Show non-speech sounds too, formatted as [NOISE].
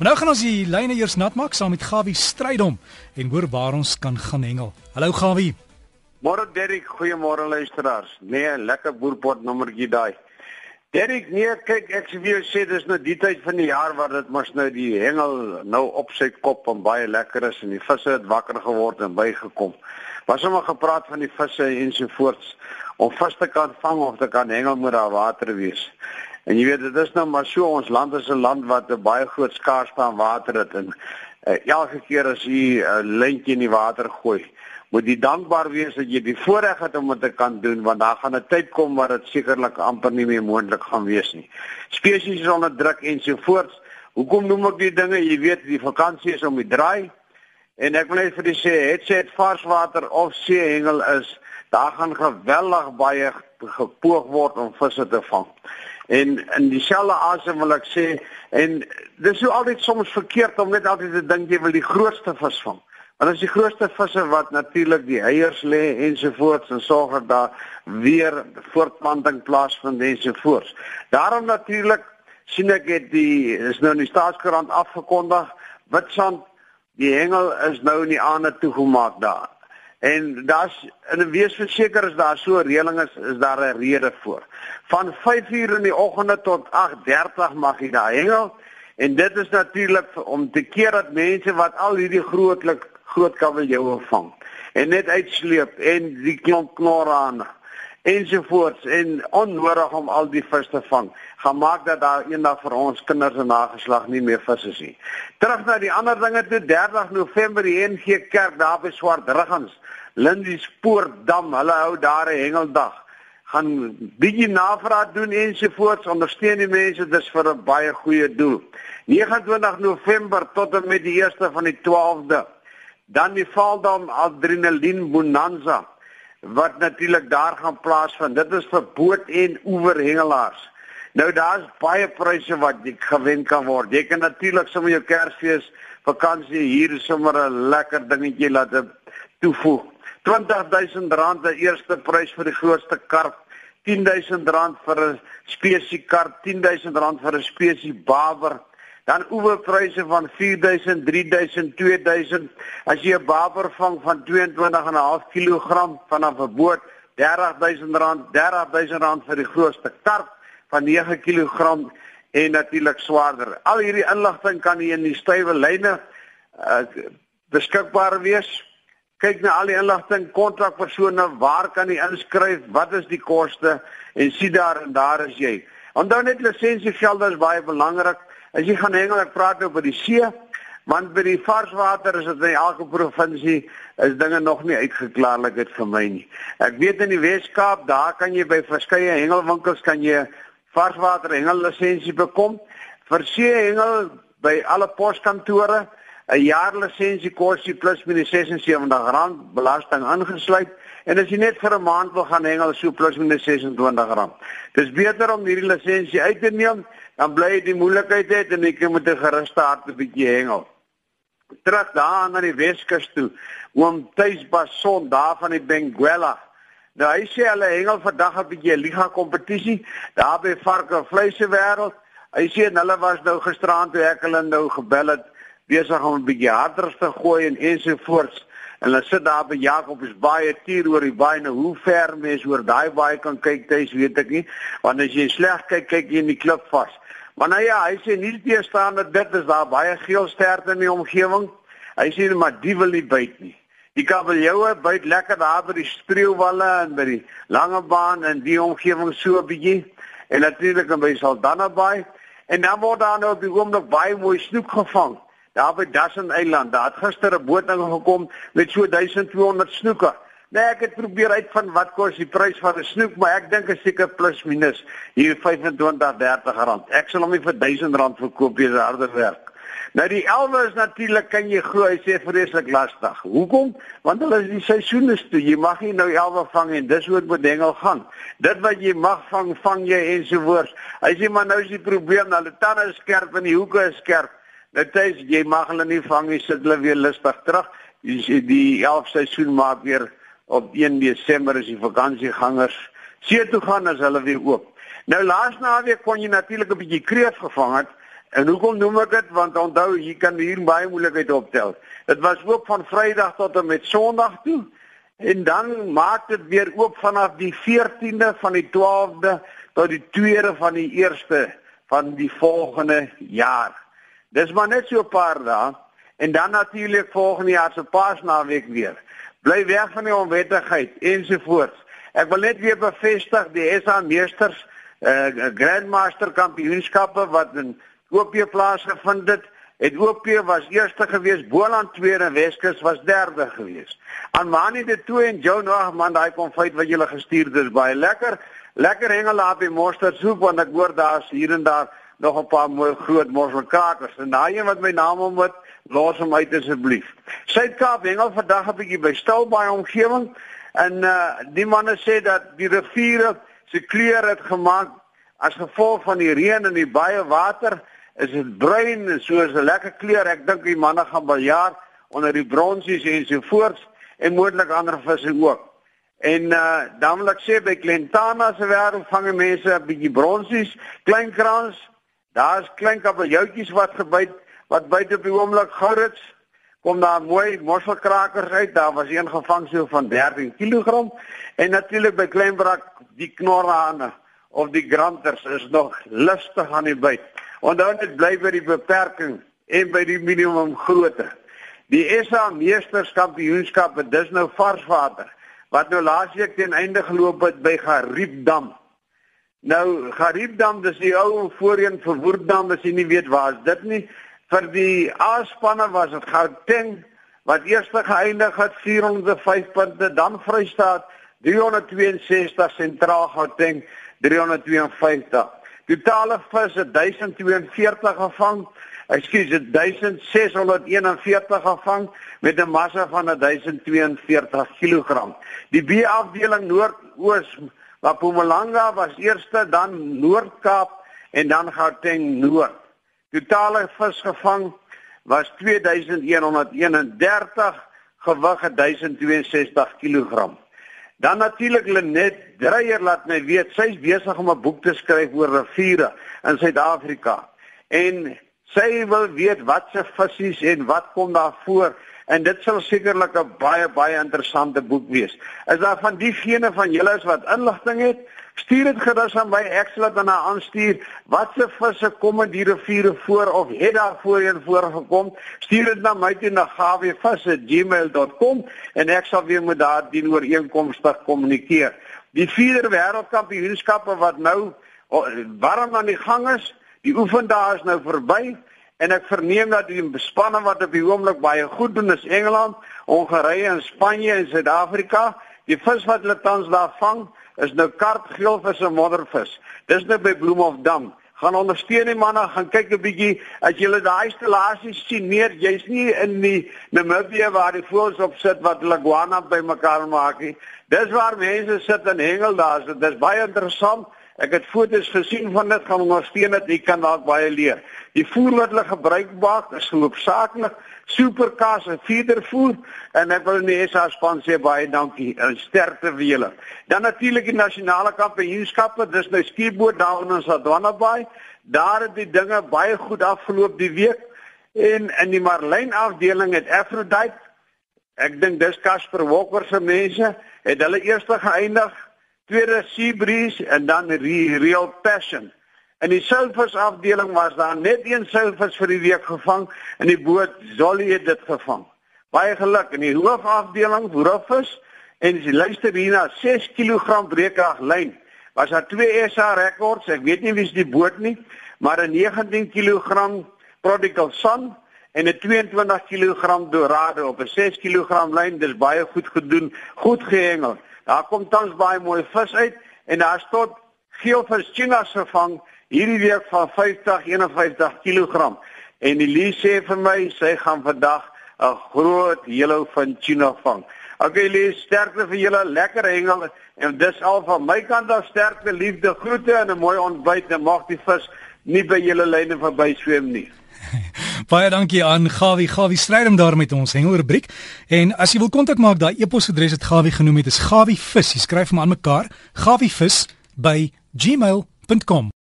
Nou gaan ons die lyne eers nat maak saam met Gawie Strydom en hoor waar ons kan gaan hengel. Hallo Gawie. Môre Derrick, goeiemôre luisteraars. Nee, lekker boerpot nommertjie daai. Derrick, nee, kyk, ek sê vir jou sê dis nou die tyd van die jaar waar dit mos nou die hengel nou op sy kop en baie lekker is en die visse het wakker geword en bygekom. Was hom gepraat van die visse ensovoorts om vis te kan vang of te kan hengel moet daar water wees. En jy weet dit is nou maar so ons land is 'n land wat 'n baie groot skaarsheid aan water het en uh, elke keer as jy 'n uh, lintjie in die water gooi, moet jy dankbaar wees dat jy die voorreg het om dit te kan doen want daar gaan 'n tyd kom waar dit sekerlik amper nie meer moontlik gaan wees nie. Spesies is onder druk en so voort. Hoekom noem ek die dinge? Jy weet die vakansie is om die draai. En ek wil net vir julle sê, het sê dit varswater of seehengel is, daar gaan geweldig baie gepoog word om visse te vang. En in dieselfde asem wil ek sê en dis so altyd soms verkeerd om net altyd te dink jy wil die grootste vis vang. Want as die grootste visse wat natuurlik die eiers lê ensovoorts en sorg dat weer voortplanting plaasvind ensovoorts. Daarom natuurlik sien ek dit die is nou in die staatskoerant afgekondig Witstrand die hengel is nou in die aande toegemaak daar. En daar's in 'n wees verseker is daar so reëling is, is daar 'n rede voor. Van 5:00 in die oggend tot 8:30 mag jy daar hengel en dit is natuurlik om te keer dat mense wat al hierdie grootlik groot kabeljoue vang en net uitsleep en die klomp knorre aan ensovoorts en onnodig om al die vis te vang gaan maak dat daar eendag vir ons kinders en nageslag nie meer vis is nie. Terug na die ander dinge toe 30 November die NG Kerk daar by Swart Riggens Lindiespoortdam, hulle hou daar 'n hengeldag. Gaan bietjie navraag doen ensovoorts, ondersteun die mense, dis vir 'n baie goeie doel. 29 November tot en met die 1ste van die 12de. Dan die Valdam Adrenalien Bonanza wat natuurlik daar gaan plaasvind. Dit is vir boot en oeverhengelaars. Nou daar's baie pryse wat jy gewen kan word. Jy kan natuurlik sommer jou Kersfees vakansie hier sommer 'n lekker dingetjie laat toevoeg. R20000 die eerste prys vir die grootste karp, R10000 vir 'n spesie karp, R10000 vir 'n spesie baber. Dan oeverpryse van 4000, 3000, 2000. As jy 'n baber vang van 22.5 kg vanaf 'n boot, R30000, R30000 vir die grootste karp van 9 kg en natuurlik swaarder. Al hierdie inligting kan hier in die stywe lyne uh, beskikbaar wees kyk na al die inligting, kontrakpersone, waar kan jy inskryf, wat is die koste en sien daar en daar is jy. Onthou net lisensiegeld is baie belangrik. As jy gaan hengel, ek praat nou oor die see, want by die varswater is dit in elke provinsie is dinge nog nie uitgeklaarlik het vir my nie. Ek weet in die Wes-Kaap, daar kan jy by verskeie hengelwinkels kan jy varswater hengel lisensie bekom. Vir see hengel by alle poskantore 'n jaar lisensie kos jy plus minus R76 belasting ingesluit en as jy net vir 'n maand wil gaan hengel so plus minus R26. Dis beter om hierdie lisensie uit te neem dan bly jy die moeilikheid het en jy kan met 'n geruste hart 'n bietjie hengel. Terug daar na die Weskus toe, oom Tuis Bason daar van die Benguela. Nou hy sê hulle hengel vandag 'n bietjie liga kompetisie daar by Varke Vleise wêreld. Hy sê hulle was nou gisteraand toe ek hulle nou gebel het besig om 'n bietjie harder te gooi en ensovoorts. En hulle sit daar by Jacobs baie tuur oor die baie nou hoe ver mense oor daai baie kan kyk, dis weet ek nie. Want as jy sleg kyk, kyk jy in die klip vas. Maar nou ja, hy sê nie te staan dat dit is daar baie geel sterte in die omgewing. Hy sê maar die wil nie byt nie. Die kabeljoue byt lekker daar by die spreeuwalle en by die lange baan en die omgewing so 'n bietjie. En natuurlik by Saldanha Bay en dan word daar nou op die oomblik baie mooi snoek gevang daar by Dassen Eiland. Daar het gister 'n boot ingekom met so 1200 snoeke. Nee, ek het probeer uitvind wat kos die prys van 'n snoek, maar ek dink is seker plus minus hier 25 30 rand. Ek sal hom nie vir 1000 rand verkoop as harder werk. Nou die elwe is natuurlik kan jy glo, hy sê vreeslik lastig. Hoekom? Want hulle is die seisoen is toe. Jy mag nie nou elwe vang en dis dit met hengel gaan. Dit wat jy mag vang, vang jy ensovoorts. Hy sê maar nou is die probleem, hulle tande is skerp en die hoeke is skerp. Dit is jy mag hulle nie vang nie, sit hulle weer lustig terug. Sien die 11 seisoen maak weer op 1 Desember as die vakansiegangers see toe gaan as hulle weer oop. Nou laas naweek kon jy natuurlik 'n bietjie kreef gevang het En hoekom noem ek dit? Want onthou, jy kan hier baie moeilikheid optel. Dit was oop van Vrydag tot en met Sondag toe. En dan maak dit weer oop vanaf die 14de van die 12de tot die 2de van die 1ste van die volgende jaar. Dis maar net so 'n paar dae en dan natuurlik volgende jaar se Paasnaweek weer. Bly weg van die onwettigheid ensovoorts. Ek wil net weer bevestig die SA Meesters uh, Grandmaster Kampioenskappe wat in Koopie plaasgevind het. Ethiopië was eerste gewees, Boland tweede en Weskus was derde gewees. Aanmani de toe en Joe nog man daai konfyt wat julle gestuur het is baie lekker. Lekker hengelapie mosterd soep want ek hoor daar's hier en daar nog 'n paar mooi groot mosselkakers en daai een wat my naam om het los hom uit asseblief. Suid-Kaap hengel vandag 'n bietjie by Stilbaai omgewing en uh die manne sê dat die riviere se kleur het gemaak as gevolg van die reën en die baie water is dit bruin en soos 'n lekker kleur. Ek dink die manne gaan baljaar onder die bronsies en so voort en moontlik ander visse ook. En uh dan wil ek sê by Klentana se wêreld vang mense 'n bietjie bronsies, klein krans. Daar's klein kabeljoutjies wat gebyt wat buite op die oomblik gourits kom daar mooi mosselkrakers uit. Daar was een gevang so van 13 kg en natuurlik by Kleinbrak die knorrehane of die granters is nog lustig aan die byt. Onthou net bly by die beperking en by die minimum grootte. Die SA Meesterskampioenskap, dis nou varswater wat nou laasweek ten einde geloop het by Gariepdam. Nou Gariepdam, dis die ou voorheen verwoerdam, as jy nie weet waar is dit nie. Vir die A-spanne was dit Gauteng wat eerste geëindig het 405 punte, dan Vrystaat 362 sentraal Gauteng 352. Totale vis het 1042 gevang. Ekskuus, 1641 gevang met 'n massa van 1042 kg. Die B-afdeling Noord-Oos, Mpumalanga was eerste, dan Noord-Kaap en dan Gauteng Noord. Totale vis gevang was 2131, gewig 1062 kg. Dan natuurlik Lenet Dreyer laat my weet sy's besig om 'n boek te skryf oor riviere in Suid-Afrika. En sy wil weet wat se visse en wat kom daar voor en dit sal sekerlik 'n baie baie interessante boek wees. Is daar van diegene van julle wat inligting het, Stuur dit gerus aan my ek sal dit dan aanstuur. Watse visse kom in die riviere voor of het daar voorheen voorgekom? Stuur dit na my toe na gawevisse@gmail.com en ek sal weer met daardie ooreenkomstig kommunikeer. Die vierde wêreldkampioenskappe wat nou warm aan die gang is, die oefendae is nou verby en ek verneem dat die bespanne wat op die oomblik baie goed doen is Engeland, Hongarye en Spanje en Suid-Afrika. Die vis wat hulle tans daar vang is nou karpgeelvis en moddervis. Dis nou by Bloemhofdam. Gaan ondersteun die manne, gaan kyk 'n bietjie as jy daai installasies sien neer. Jy's nie in die Namibië waar die voëls op sit wat hulle guana bymekaar maak nie. Dis waar mense sit en hengel daar. So, dis baie interessant. Ek het foto's gesien van dit, gaan ondersteun dit. Jy kan dalk baie leer. Die voer wat hulle gebruik maak is hoofsaaklik superkas en feedervoer en ek wil net SA span sê baie dankie en sterkte vir julle. Dan natuurlik die nasionale kampioenskappe, dis nou skieboot daar in ons Adwana Bay. Daar het die dinge baie goed afgeloop die week en in die Marlyn afdeling het Aphrodite ek dink dis Casper Walker se mense het hulle eerste geëindig, tweede Sea Breeze en dan Real Passion. In die silvers afdeling was daar net een silvers vir die week gevang en die boot Zolly het dit gevang. Baie geluk in die hoofafdeling Woervis en die luister hier na 6 kg breekrag lyn. Was daar twee SA rekords, ek weet nie wie's die boot nie, maar 'n 19 kg Prodigal Sun en 'n 22 kg Dorado op 'n 6 kg lyn. Dis baie goed gedoen, goed gehengel. Daar kom tans baie mooi vis uit en daar stot geelvis chinas gevang hierdie week van 50 51 kg en Elise sê vir my sy gaan vandag 'n groot hele van China vang. Okay Elise, sterkte vir julle lekker hengel en dis al van my kant af sterkte liefde groete en 'n mooi ontbyt en mag die vis nie by julle lyne verby swem nie. [LAUGHS] Baie dankie aan Gawie. Gawie stryd om daar met ons hengelrubriek. En as jy wil kontak maak, daai e-posadres het Gawie genoem het is gawievis. Jy skryf hom aan mekaar. gawievis by gmail.com